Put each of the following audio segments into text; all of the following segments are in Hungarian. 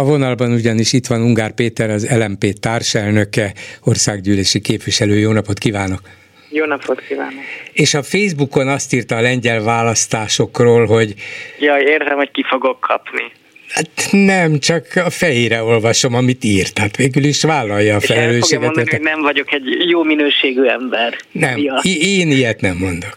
A vonalban ugyanis itt van Ungár Péter, az LMP társelnöke, országgyűlési képviselő. Jó napot kívánok! Jó napot kívánok! És a Facebookon azt írta a lengyel választásokról, hogy... Jaj, érzem, hogy ki fogok kapni. Hát nem, csak a fejére olvasom, amit írt. Hát végül is vállalja a felelősséget. És mondani, hogy nem vagyok egy jó minőségű ember. Nem, ja. én ilyet nem mondok.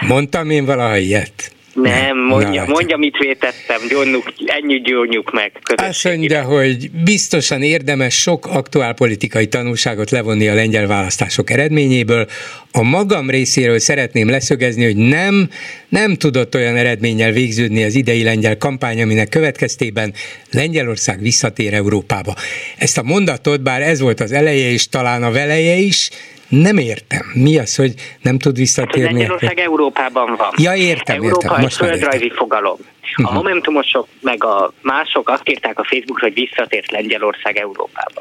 Mondtam én valaha ilyet? Nem, mondja, Na, mondja mit vétettem, gyónjuk, ennyi gyónjuk meg. Azt mondja, hogy biztosan érdemes sok aktuál politikai tanulságot levonni a lengyel választások eredményéből. A magam részéről szeretném leszögezni, hogy nem, nem tudott olyan eredménnyel végződni az idei lengyel kampány, aminek következtében Lengyelország visszatér Európába. Ezt a mondatot, bár ez volt az eleje és talán a veleje is, nem értem. Mi az, hogy nem tud visszatérni? Lengyelország Európában van. Ja, értem, Európa értem. Most egy földrajzi fogalom. A uh-huh. Momentumosok meg a mások azt írták a Facebookra, hogy visszatért Lengyelország Európába.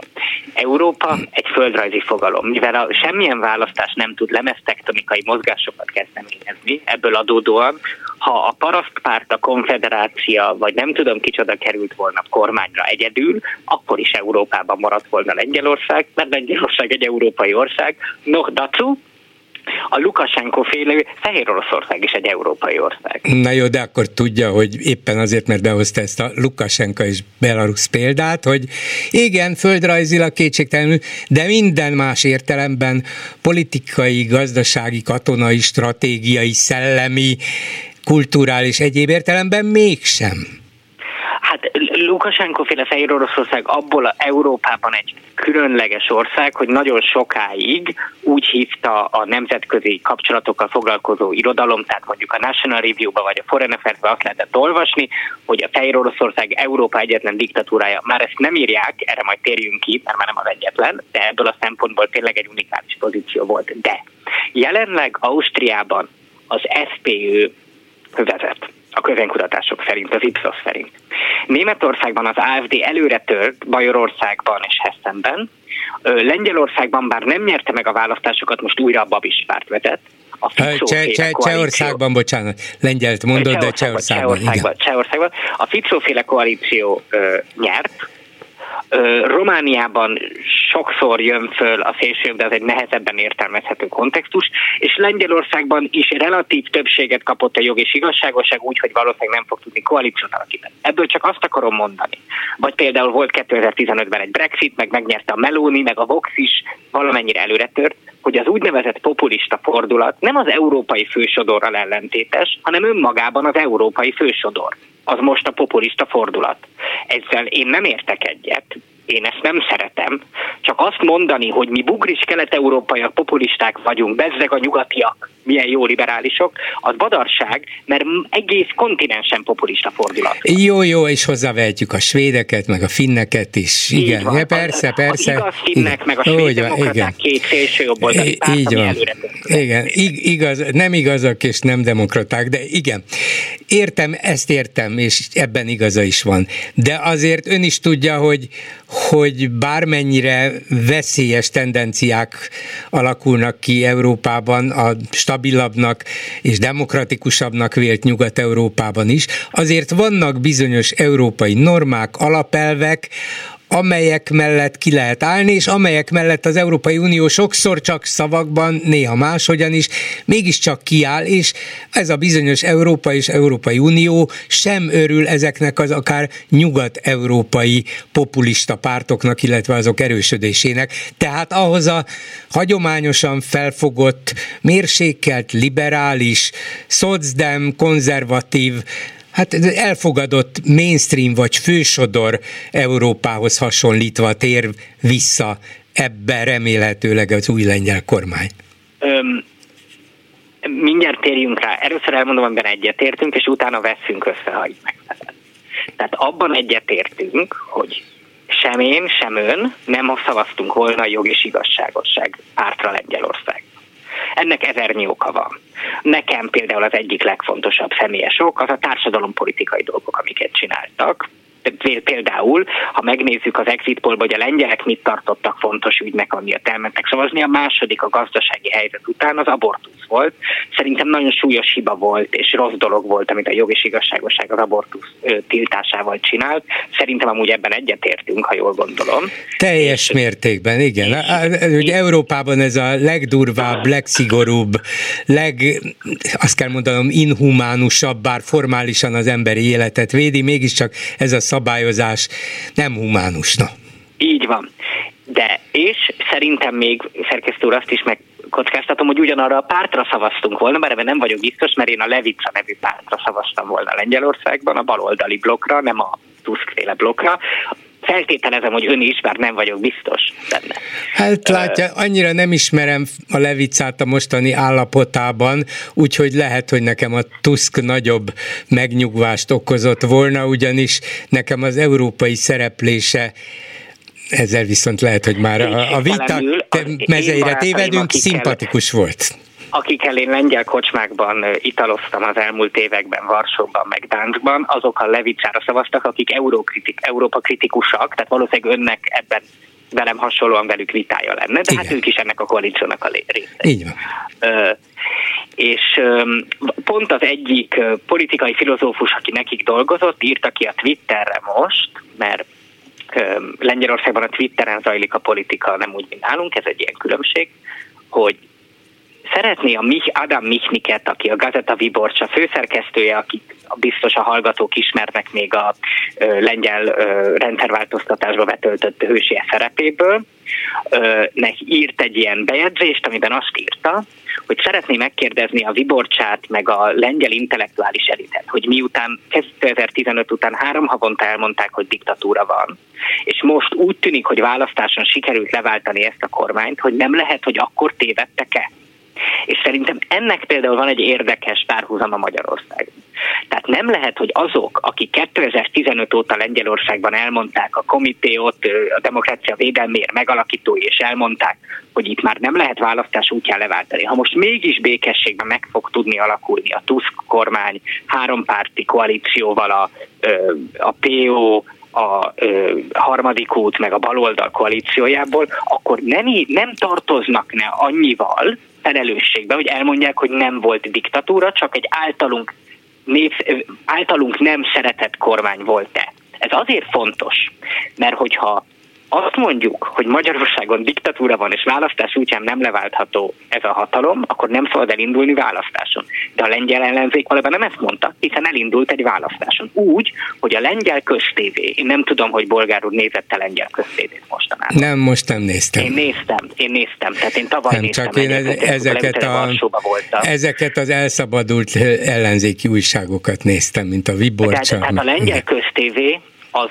Európa egy földrajzi fogalom, mivel a, semmilyen választás nem tud lemeztektonikai mozgásokat kezdeményezni, ebből adódóan, ha a parasztpárt, a konfederácia, vagy nem tudom kicsoda került volna kormányra egyedül, akkor is Európában maradt volna Lengyelország, mert Lengyelország egy európai ország. No, dacu, a Lukasenko félő Fehér Oroszország is egy európai ország. Na jó, de akkor tudja, hogy éppen azért, mert behozta ezt a Lukasenka és Belarus példát, hogy igen, földrajzilag kétségtelenül, de minden más értelemben politikai, gazdasági, katonai, stratégiai, szellemi, kulturális egyéb értelemben mégsem. Lukasenko féle Fehér Oroszország abból a Európában egy különleges ország, hogy nagyon sokáig úgy hívta a nemzetközi kapcsolatokkal foglalkozó irodalom, tehát mondjuk a National Review-ba vagy a Foreign Affairs-ba azt lehetett olvasni, hogy a Fehér Oroszország Európa egyetlen diktatúrája. Már ezt nem írják, erre majd térjünk ki, mert már nem az egyetlen, de ebből a szempontból tényleg egy unikális pozíció volt. De jelenleg Ausztriában az SPÖ vezet a közönkutatások szerint, az Ipsos szerint. Németországban az AFD előre tört, Bajorországban és Hessenben, Lengyelországban bár nem nyerte meg a választásokat, most újra a Babis párt vetett, a Cseh, Cseh, Csehországban, bocsánat, lengyelt mondod, de Csehországban. Csehországban, Csehországban. A Ficóféle koalíció ö, nyert, Romániában sokszor jön föl a szélső, de ez egy nehezebben értelmezhető kontextus, és Lengyelországban is relatív többséget kapott a jog és igazságosság úgy, hogy valószínűleg nem fog tudni koalíciót alakítani. Ebből csak azt akarom mondani. Vagy például volt 2015-ben egy Brexit, meg megnyerte a Meloni, meg a Vox is valamennyire előre tört, hogy az úgynevezett populista fordulat nem az európai fősodorral ellentétes, hanem önmagában az európai fősodor az most a populista fordulat. Ezzel én nem értek egyet, én ezt nem szeretem, csak azt mondani, hogy mi bugris kelet-európaiak populisták vagyunk, bezzeg a nyugatiak, milyen jó liberálisok, az badarság, mert egész kontinensen populista fordulat. Jó, jó, és hozzávehetjük a svédeket, meg a finneket is. Igen, van, ja, persze, persze. Az igaz finnek, igen. meg a svéd igen. két szélső jobboldali párt, Így van. Igen, igaz, nem igazak és nem demokraták, de igen. Értem, ezt értem, és ebben igaza is van. De azért ön is tudja, hogy, hogy bármennyire veszélyes tendenciák alakulnak ki Európában, a stabilabbnak és demokratikusabbnak vélt Nyugat-Európában is, azért vannak bizonyos európai normák, alapelvek, amelyek mellett ki lehet állni, és amelyek mellett az Európai Unió sokszor csak szavakban, néha máshogyan is, mégiscsak kiáll, és ez a bizonyos Európa és Európai Unió sem örül ezeknek az akár nyugat-európai populista pártoknak, illetve azok erősödésének. Tehát ahhoz a hagyományosan felfogott, mérsékelt, liberális, szocdem, konzervatív hát elfogadott mainstream vagy fősodor Európához hasonlítva tér vissza ebbe remélhetőleg az új lengyel kormány? Öm, mindjárt térjünk rá. Először elmondom, amiben egyetértünk, és utána veszünk össze, ha így megfelel. Tehát abban egyetértünk, hogy sem én, sem ön nem szavaztunk volna a jog és igazságosság pártra Lengyelország. Ennek ezernyi oka van. Nekem például az egyik legfontosabb személyes ok az a társadalompolitikai dolgok, amiket csináltak. Például, ha megnézzük az exit pollba, hogy a lengyelek mit tartottak fontos ügynek, amiatt elmentek szavazni, a második a gazdasági helyzet után az abortusz volt. Szerintem nagyon súlyos hiba volt, és rossz dolog volt, amit a jog és igazságosság az abortusz tiltásával csinált. Szerintem amúgy ebben egyetértünk, ha jól gondolom. Teljes mértékben, igen. Ugye Európában ez a legdurvább, legszigorúbb, leg, azt kell mondanom, inhumánusabb, bár formálisan az emberi életet védi, mégiscsak ez a szabályozás nem humánusna. Így van. De és szerintem még szerkesztő úr azt is meg kockáztatom, hogy ugyanarra a pártra szavaztunk volna, mert ebben nem vagyok biztos, mert én a Levica nevű pártra szavaztam volna Lengyelországban, a baloldali blokkra, nem a Tuskféle blokkra. Feltételezem, hogy ön is, bár nem vagyok biztos benne. Hát látja, annyira nem ismerem a Levicát a mostani állapotában, úgyhogy lehet, hogy nekem a Tusk nagyobb megnyugvást okozott volna, ugyanis nekem az európai szereplése ezzel viszont lehet, hogy már a, a vita mezeire tévedünk, szimpatikus volt akikkel én lengyel kocsmákban italoztam az elmúlt években, Varsóban, meg Dánskban, azok a Levicára szavaztak, akik Eurókritik, Európa kritikusak, tehát valószínűleg önnek ebben velem hasonlóan velük vitája lenne, de hát Igen. hát ők is ennek a koalíciónak a része. Így van. Ö, és ö, pont az egyik politikai filozófus, aki nekik dolgozott, írta ki a Twitterre most, mert Lengyelországban a Twitteren zajlik a politika, nem úgy, mint nálunk, ez egy ilyen különbség, hogy szeretné a Mich, Adam Michniket, aki a Gazeta Viborcsa főszerkesztője, akit biztos a hallgatók ismernek még a lengyel rendszerváltoztatásba betöltött hősie szerepéből, nek írt egy ilyen bejegyzést, amiben azt írta, hogy szeretné megkérdezni a Viborcsát, meg a lengyel intellektuális elitet, hogy miután 2015 után három havonta elmondták, hogy diktatúra van, és most úgy tűnik, hogy választáson sikerült leváltani ezt a kormányt, hogy nem lehet, hogy akkor tévedtek-e. És szerintem ennek például van egy érdekes párhuzama Magyarország. Tehát nem lehet, hogy azok, akik 2015 óta Lengyelországban elmondták a komitéot, a demokrácia védelmért megalakítói, és elmondták, hogy itt már nem lehet választás útján leváltani. Ha most mégis békességben meg fog tudni alakulni a Tusk kormány hárompárti koalícióval a, a PO, a ö, harmadik út meg a baloldal koalíciójából, akkor nem, nem tartoznak ne annyival felelősségbe, hogy elmondják, hogy nem volt diktatúra, csak egy általunk, név, általunk nem szeretett kormány volt-e. Ez azért fontos, mert hogyha azt mondjuk, hogy Magyarországon diktatúra van, és választás útján nem leváltható ez a hatalom, akkor nem szabad elindulni választáson. De a lengyel ellenzék valóban nem ezt mondta, hiszen elindult egy választáson. Úgy, hogy a lengyel köztévé, én nem tudom, hogy bolgár úr nézett a lengyel köztévét mostanában. Nem, most nem néztem. Én néztem, én néztem, tehát én tavaly nem, néztem. Csak én egyet, ezeket, a, ezeket az elszabadult ellenzéki újságokat néztem, mint a Viborcsa. Tehát, tehát a lengyel köztévé az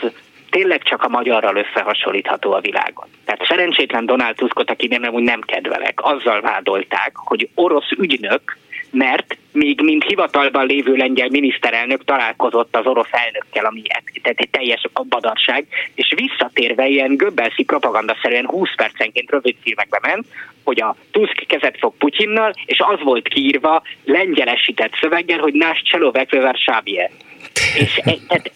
tényleg csak a magyarral összehasonlítható a világon. Tehát szerencsétlen Donald Tuskot, aki nem, úgy nem kedvelek, azzal vádolták, hogy orosz ügynök, mert még mint hivatalban lévő lengyel miniszterelnök találkozott az orosz elnökkel, ami tehát egy teljes badarság, és visszatérve ilyen göbbelszi propagandaszerűen 20 percenként rövid filmekbe ment, hogy a Tusk kezet fog Putyinnal, és az volt kiírva lengyelesített szöveggel, hogy Nás Cselovek Sábie. És tehát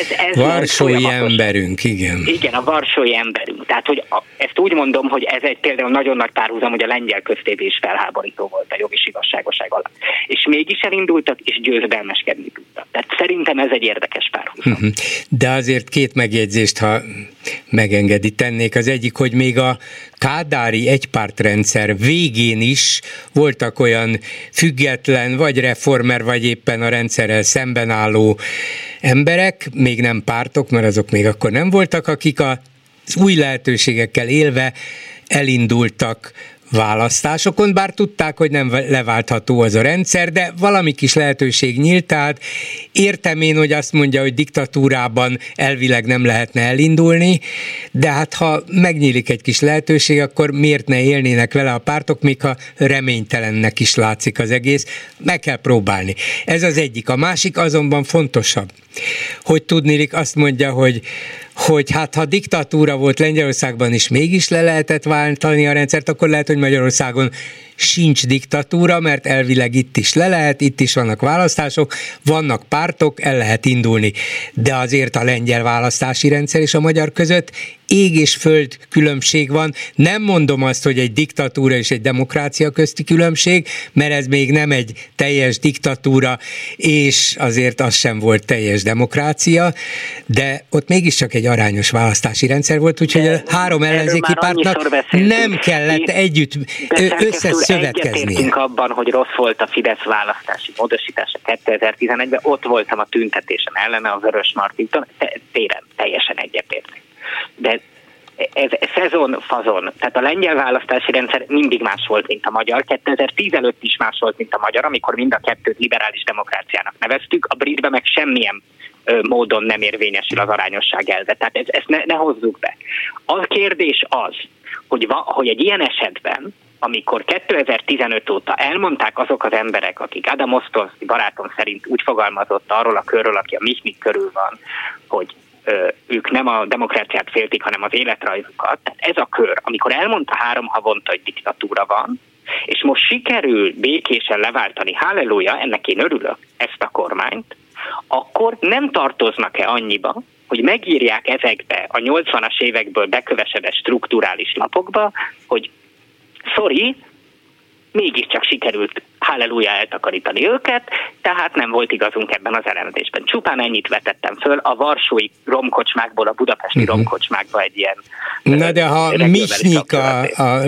ez, ez Varsói emberünk, igen. Igen, a varsói emberünk. Tehát, hogy a, ezt úgy mondom, hogy ez egy például nagyon nagy párhuzam, hogy a lengyel köztévés felháborító volt a jogi igazságoság alatt. És mégis elindultak, és győzedelmeskedni tudtak. Tehát szerintem ez egy érdekes párhuzam. Mhm. De azért két megjegyzést, ha megengedi, tennék. Az egyik, hogy még a kádári egypártrendszer végén is voltak olyan független, vagy reformer, vagy éppen a rendszerrel szemben álló emberek, még nem pártok, mert azok még akkor nem voltak, akik az új lehetőségekkel élve elindultak választásokon, bár tudták, hogy nem leváltható az a rendszer, de valami kis lehetőség nyílt, tehát értem én, hogy azt mondja, hogy diktatúrában elvileg nem lehetne elindulni, de hát ha megnyílik egy kis lehetőség, akkor miért ne élnének vele a pártok, még ha reménytelennek is látszik az egész, meg kell próbálni. Ez az egyik. A másik azonban fontosabb, hogy tudnélik azt mondja, hogy hogy hát ha diktatúra volt Lengyelországban is mégis le lehetett váltani a rendszert, akkor lehet, hogy Magyarországon sincs diktatúra, mert elvileg itt is le lehet, itt is vannak választások, vannak pártok, el lehet indulni. De azért a lengyel választási rendszer és a magyar között ég és föld különbség van. Nem mondom azt, hogy egy diktatúra és egy demokrácia közti különbség, mert ez még nem egy teljes diktatúra, és azért az sem volt teljes demokrácia, de ott mégiscsak egy arányos választási rendszer volt, úgyhogy a három ellenzéki pártnak nem kellett együtt összeszövetkezni. abban, hogy rossz volt a Fidesz választási módosítása 2011-ben, ott voltam a tüntetésen ellene a Vörös Martinton, téren teljesen egyetértek de ez szezon fazon. Tehát a lengyel választási rendszer mindig más volt, mint a magyar. 2010 előtt is más volt, mint a magyar, amikor mind a kettőt liberális demokráciának neveztük. A britbe meg semmilyen módon nem érvényesül az arányosság elve. Tehát ez, ezt ne, ne hozzuk be. A kérdés az, hogy, va, hogy egy ilyen esetben, amikor 2015 óta elmondták azok az emberek, akik Adam Osztolszki barátom szerint úgy fogalmazott arról a körről, aki a Mihmik körül van, hogy ők nem a demokráciát féltik, hanem az életrajzukat. Tehát ez a kör, amikor elmondta három havonta, hogy diktatúra van, és most sikerül békésen leváltani, halleluja, ennek én örülök, ezt a kormányt, akkor nem tartoznak-e annyiba, hogy megírják ezekbe a 80-as évekből bekövesedett strukturális lapokba, hogy sorry, mégiscsak sikerült halleluja eltakarítani őket, tehát nem volt igazunk ebben az elemzésben. Csupán ennyit vetettem föl, a varsói romkocsmákból a budapesti uh-huh. romkocsmákba egy ilyen... Na de ha Misnyik a, a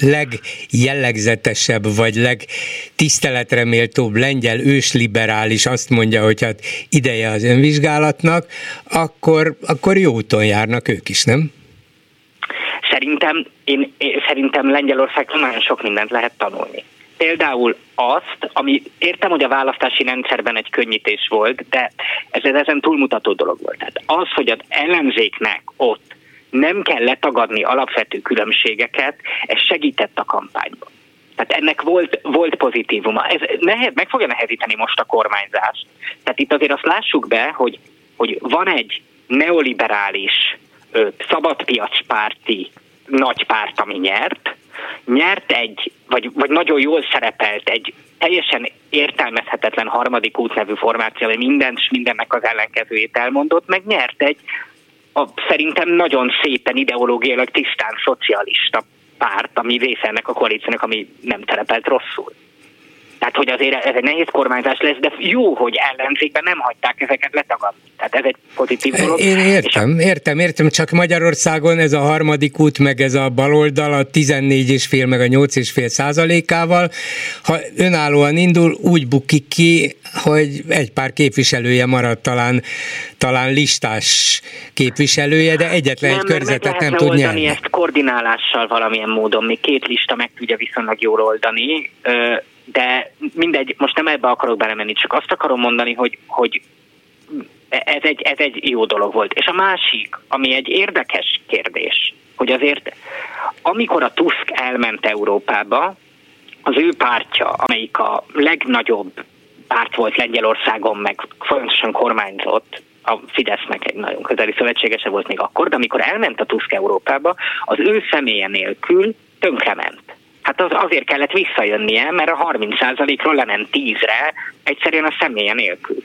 legjellegzetesebb, vagy legtiszteletre méltóbb lengyel ősliberális azt mondja, hogy hát ideje az önvizsgálatnak, akkor, akkor jó úton járnak ők is, nem? Szerintem, én, szerintem Lengyelországban nagyon sok mindent lehet tanulni. Például azt, ami értem, hogy a választási rendszerben egy könnyítés volt, de ez ezen túlmutató dolog volt. Tehát az, hogy az ellenzéknek ott nem kell letagadni alapvető különbségeket, ez segített a kampányban. Tehát ennek volt, volt pozitívuma. Ez nehez, meg fogja nehezíteni most a kormányzást. Tehát itt azért azt lássuk be, hogy, hogy van egy neoliberális, szabadpiacpárti nagy párt, ami nyert, nyert egy, vagy, vagy nagyon jól szerepelt egy teljesen értelmezhetetlen harmadik út nevű formáció, ami mindent és mindennek az ellenkezőjét elmondott, meg nyert egy a, szerintem nagyon szépen ideológiailag tisztán szocialista párt, ami része ennek a koalíciónak, ami nem terepelt rosszul. Tehát, hogy azért ez egy nehéz kormányzás lesz, de jó, hogy ellenzékben nem hagyták ezeket letagadni. Tehát ez egy pozitív dolog. Én értem, értem, értem, csak Magyarországon ez a harmadik út, meg ez a baloldal a 14,5 meg a 8,5 százalékával, ha önállóan indul, úgy bukik ki, hogy egy pár képviselője marad talán, talán listás képviselője, de egyetlen nem, egy körzetet nem tud nyerni. ezt koordinálással valamilyen módon, még két lista meg tudja viszonylag jól oldani de mindegy, most nem ebbe akarok belemenni, csak azt akarom mondani, hogy, hogy ez egy, ez egy jó dolog volt. És a másik, ami egy érdekes kérdés, hogy azért amikor a Tusk elment Európába, az ő pártja, amelyik a legnagyobb párt volt Lengyelországon, meg folyamatosan kormányzott, a Fidesznek egy nagyon közeli szövetségese volt még akkor, de amikor elment a Tusk Európába, az ő személye nélkül tönkrement hát az azért kellett visszajönnie, mert a 30%-ról lement 10-re, egyszerűen a személye nélkül.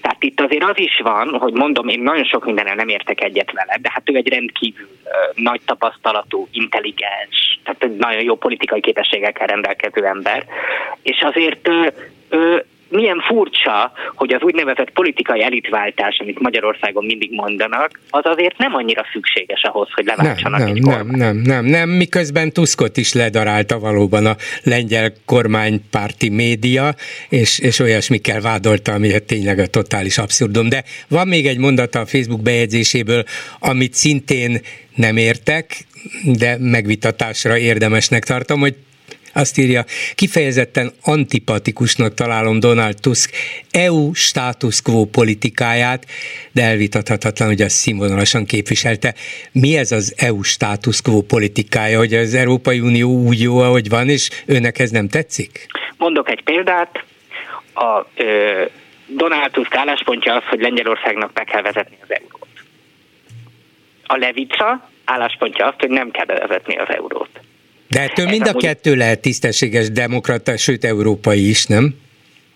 Tehát itt azért az is van, hogy mondom, én nagyon sok mindennel nem értek egyet vele, de hát ő egy rendkívül nagy tapasztalatú, intelligens, tehát nagyon jó politikai képességekkel rendelkező ember, és azért uh, uh, milyen furcsa, hogy az úgynevezett politikai elitváltás, amit Magyarországon mindig mondanak, az azért nem annyira szükséges ahhoz, hogy leváltsanak nem, egy nem, nem, nem, nem, nem, miközben Tuskot is ledarálta valóban a lengyel kormánypárti média, és, és olyasmikkel vádolta, ami tényleg a totális abszurdum. De van még egy mondata a Facebook bejegyzéséből, amit szintén nem értek, de megvitatásra érdemesnek tartom, hogy azt írja, kifejezetten antipatikusnak találom Donald Tusk EU status quo politikáját, de elvitathatatlan, hogy azt színvonalasan képviselte. Mi ez az EU status quo politikája, hogy az Európai Unió úgy jó, ahogy van, és önnek ez nem tetszik? Mondok egy példát. A ö, Donald Tusk álláspontja az, hogy Lengyelországnak be kell vezetni az eurót. A Levica álláspontja azt, hogy nem kell bevezetni az eurót. De ettől mind a kettő lehet tisztességes demokrata, sőt európai is, nem?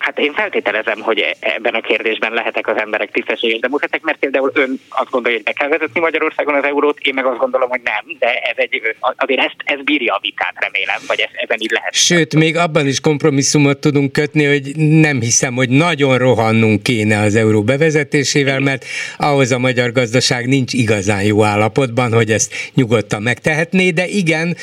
Hát én feltételezem, hogy ebben a kérdésben lehetek az emberek tisztességes demokraták, mert például ön azt gondolja, hogy be kell vezetni Magyarországon az eurót, én meg azt gondolom, hogy nem, de ez egy, azért ezt, ez bírja a vitát, remélem, vagy ez, ezen így lehet. Sőt, még abban is kompromisszumot tudunk kötni, hogy nem hiszem, hogy nagyon rohannunk kéne az euró bevezetésével, mert ahhoz a magyar gazdaság nincs igazán jó állapotban, hogy ezt nyugodtan megtehetné, de igen,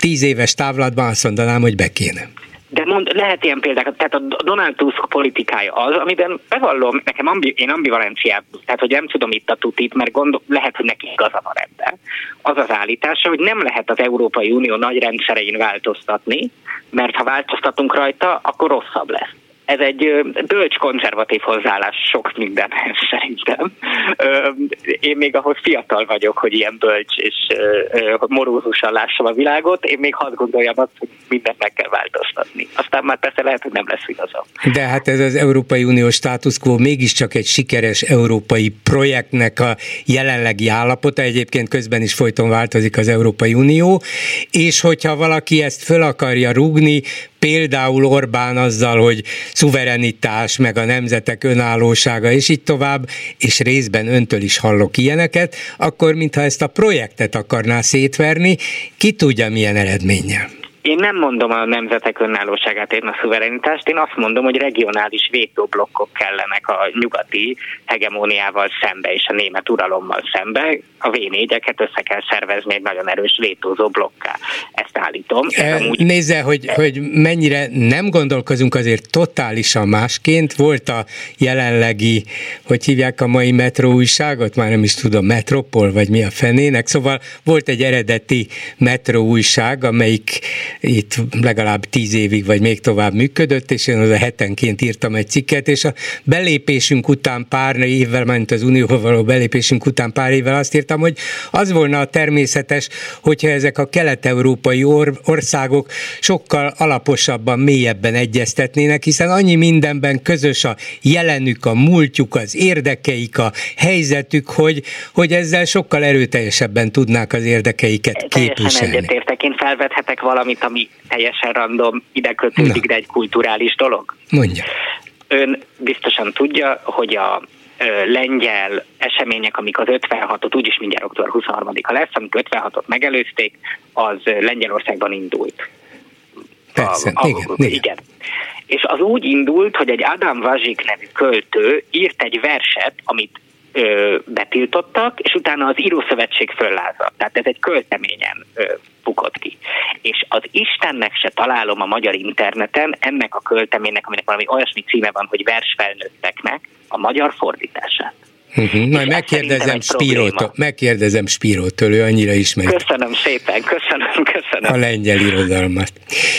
tíz éves távlatban azt mondanám, hogy be kéne. De mond, lehet ilyen példák, tehát a Donald Tusk politikája az, amiben bevallom, nekem ambi, én ambivalenciát, tehát hogy nem tudom itt a tutit, mert gondol, lehet, hogy neki igaza van ebben. Az az állítása, hogy nem lehet az Európai Unió nagy rendszerein változtatni, mert ha változtatunk rajta, akkor rosszabb lesz ez egy bölcs konzervatív hozzáállás sok mindenhez szerintem. Én még ahhoz fiatal vagyok, hogy ilyen bölcs és morózusan lássam a világot, én még hadd gondoljam azt, hogy mindent meg kell változtatni. Aztán már persze lehet, hogy nem lesz igazam. De hát ez az Európai Unió status quo mégiscsak egy sikeres európai projektnek a jelenlegi állapota, egyébként közben is folyton változik az Európai Unió, és hogyha valaki ezt föl akarja rúgni, például Orbán azzal, hogy szuverenitás, meg a nemzetek önállósága, és így tovább, és részben öntől is hallok ilyeneket, akkor mintha ezt a projektet akarná szétverni, ki tudja milyen eredménnyel. Én nem mondom a nemzetek önállóságát, én a szuverenitást, én azt mondom, hogy regionális vétóblokkok kellenek a nyugati hegemóniával szembe és a német uralommal szembe. A v össze kell szervezni egy nagyon erős vétózó blokká. Ezt állítom. E, amúgy... Nézze, hogy, hogy mennyire nem gondolkozunk azért totálisan másként. Volt a jelenlegi, hogy hívják a mai metró újságot, már nem is tudom, Metropol, vagy mi a fenének. Szóval volt egy eredeti metró újság, amelyik itt legalább tíz évig, vagy még tovább működött, és én az a hetenként írtam egy cikket, és a belépésünk után pár évvel, mint az Unióval való belépésünk után pár évvel azt írtam, hogy az volna a természetes, hogyha ezek a kelet-európai or- országok sokkal alaposabban, mélyebben egyeztetnének, hiszen annyi mindenben közös a jelenük, a múltjuk, az érdekeik, a helyzetük, hogy, hogy ezzel sokkal erőteljesebben tudnák az érdekeiket képviselni. Teljesen egyetértek, én felvethetek valamit valamit, ami teljesen random, ide kötődik, de egy kulturális dolog? Mondja. Ön biztosan tudja, hogy a lengyel események, amik az 56-ot, úgyis mindjárt október 23-a lesz, amik 56-ot megelőzték, az Lengyelországban indult. Persze, a, a, igen, igen. igen. És az úgy indult, hogy egy Adam Vazsik nevű költő írt egy verset, amit ö, betiltottak, és utána az Írószövetség föllázadt. Tehát ez egy költeményen ö, bukott ki. És az Istennek se találom a magyar interneten ennek a költeménynek, aminek valami olyasmi címe van, hogy vers felnőtteknek, a magyar fordítását. Uh-huh. Majd megkérdezem Spírótól, megkérdezem Spírótól, ő annyira ismeri. Köszönöm szépen, köszönöm, köszönöm. A lengyel irodalmat.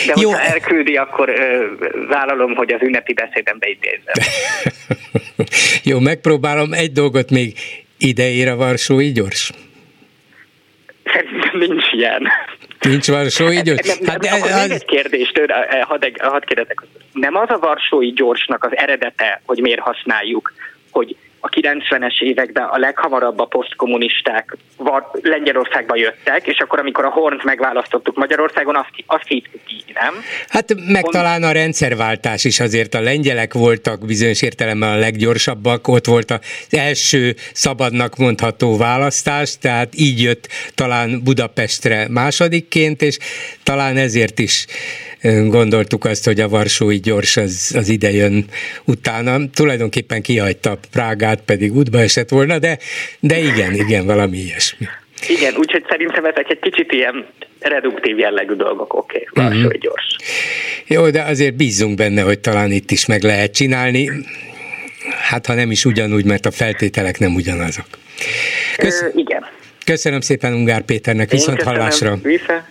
De Jó. hogyha elküldi, akkor ö, vállalom, hogy az ünnepi beszédembe idézem. Jó, megpróbálom. Egy dolgot még ide ér a Varsói gyors. Szerintem nincs ilyen. Nincs Varsói gyors? Nem, hát, nem, az... még egy kérdést, hadd, hadd kérdezek. Nem az a Varsói gyorsnak az eredete, hogy miért használjuk, hogy a 90-es években a leghamarabb a posztkommunisták Lengyelországba jöttek, és akkor, amikor a Hornt megválasztottuk Magyarországon, azt, azt hittük így, nem? Hát meg Pont... talán a rendszerváltás is azért a lengyelek voltak bizonyos értelemben a leggyorsabbak, ott volt az első szabadnak mondható választás, tehát így jött talán Budapestre másodikként, és talán ezért is gondoltuk azt, hogy a Varsói gyors az, az ide jön utána. Tulajdonképpen kihagyta Prágát, pedig útba esett volna, de, de igen, igen, valami ilyesmi. Igen, úgyhogy szerintem ezek egy kicsit ilyen reduktív jellegű dolgok, oké, okay, Varsói uh-huh. gyors. Jó, de azért bízzunk benne, hogy talán itt is meg lehet csinálni. Hát ha nem is ugyanúgy, mert a feltételek nem ugyanazok. Kösz... Ö, igen. Köszönöm szépen Ungár Péternek, viszont hallásra. Vissza.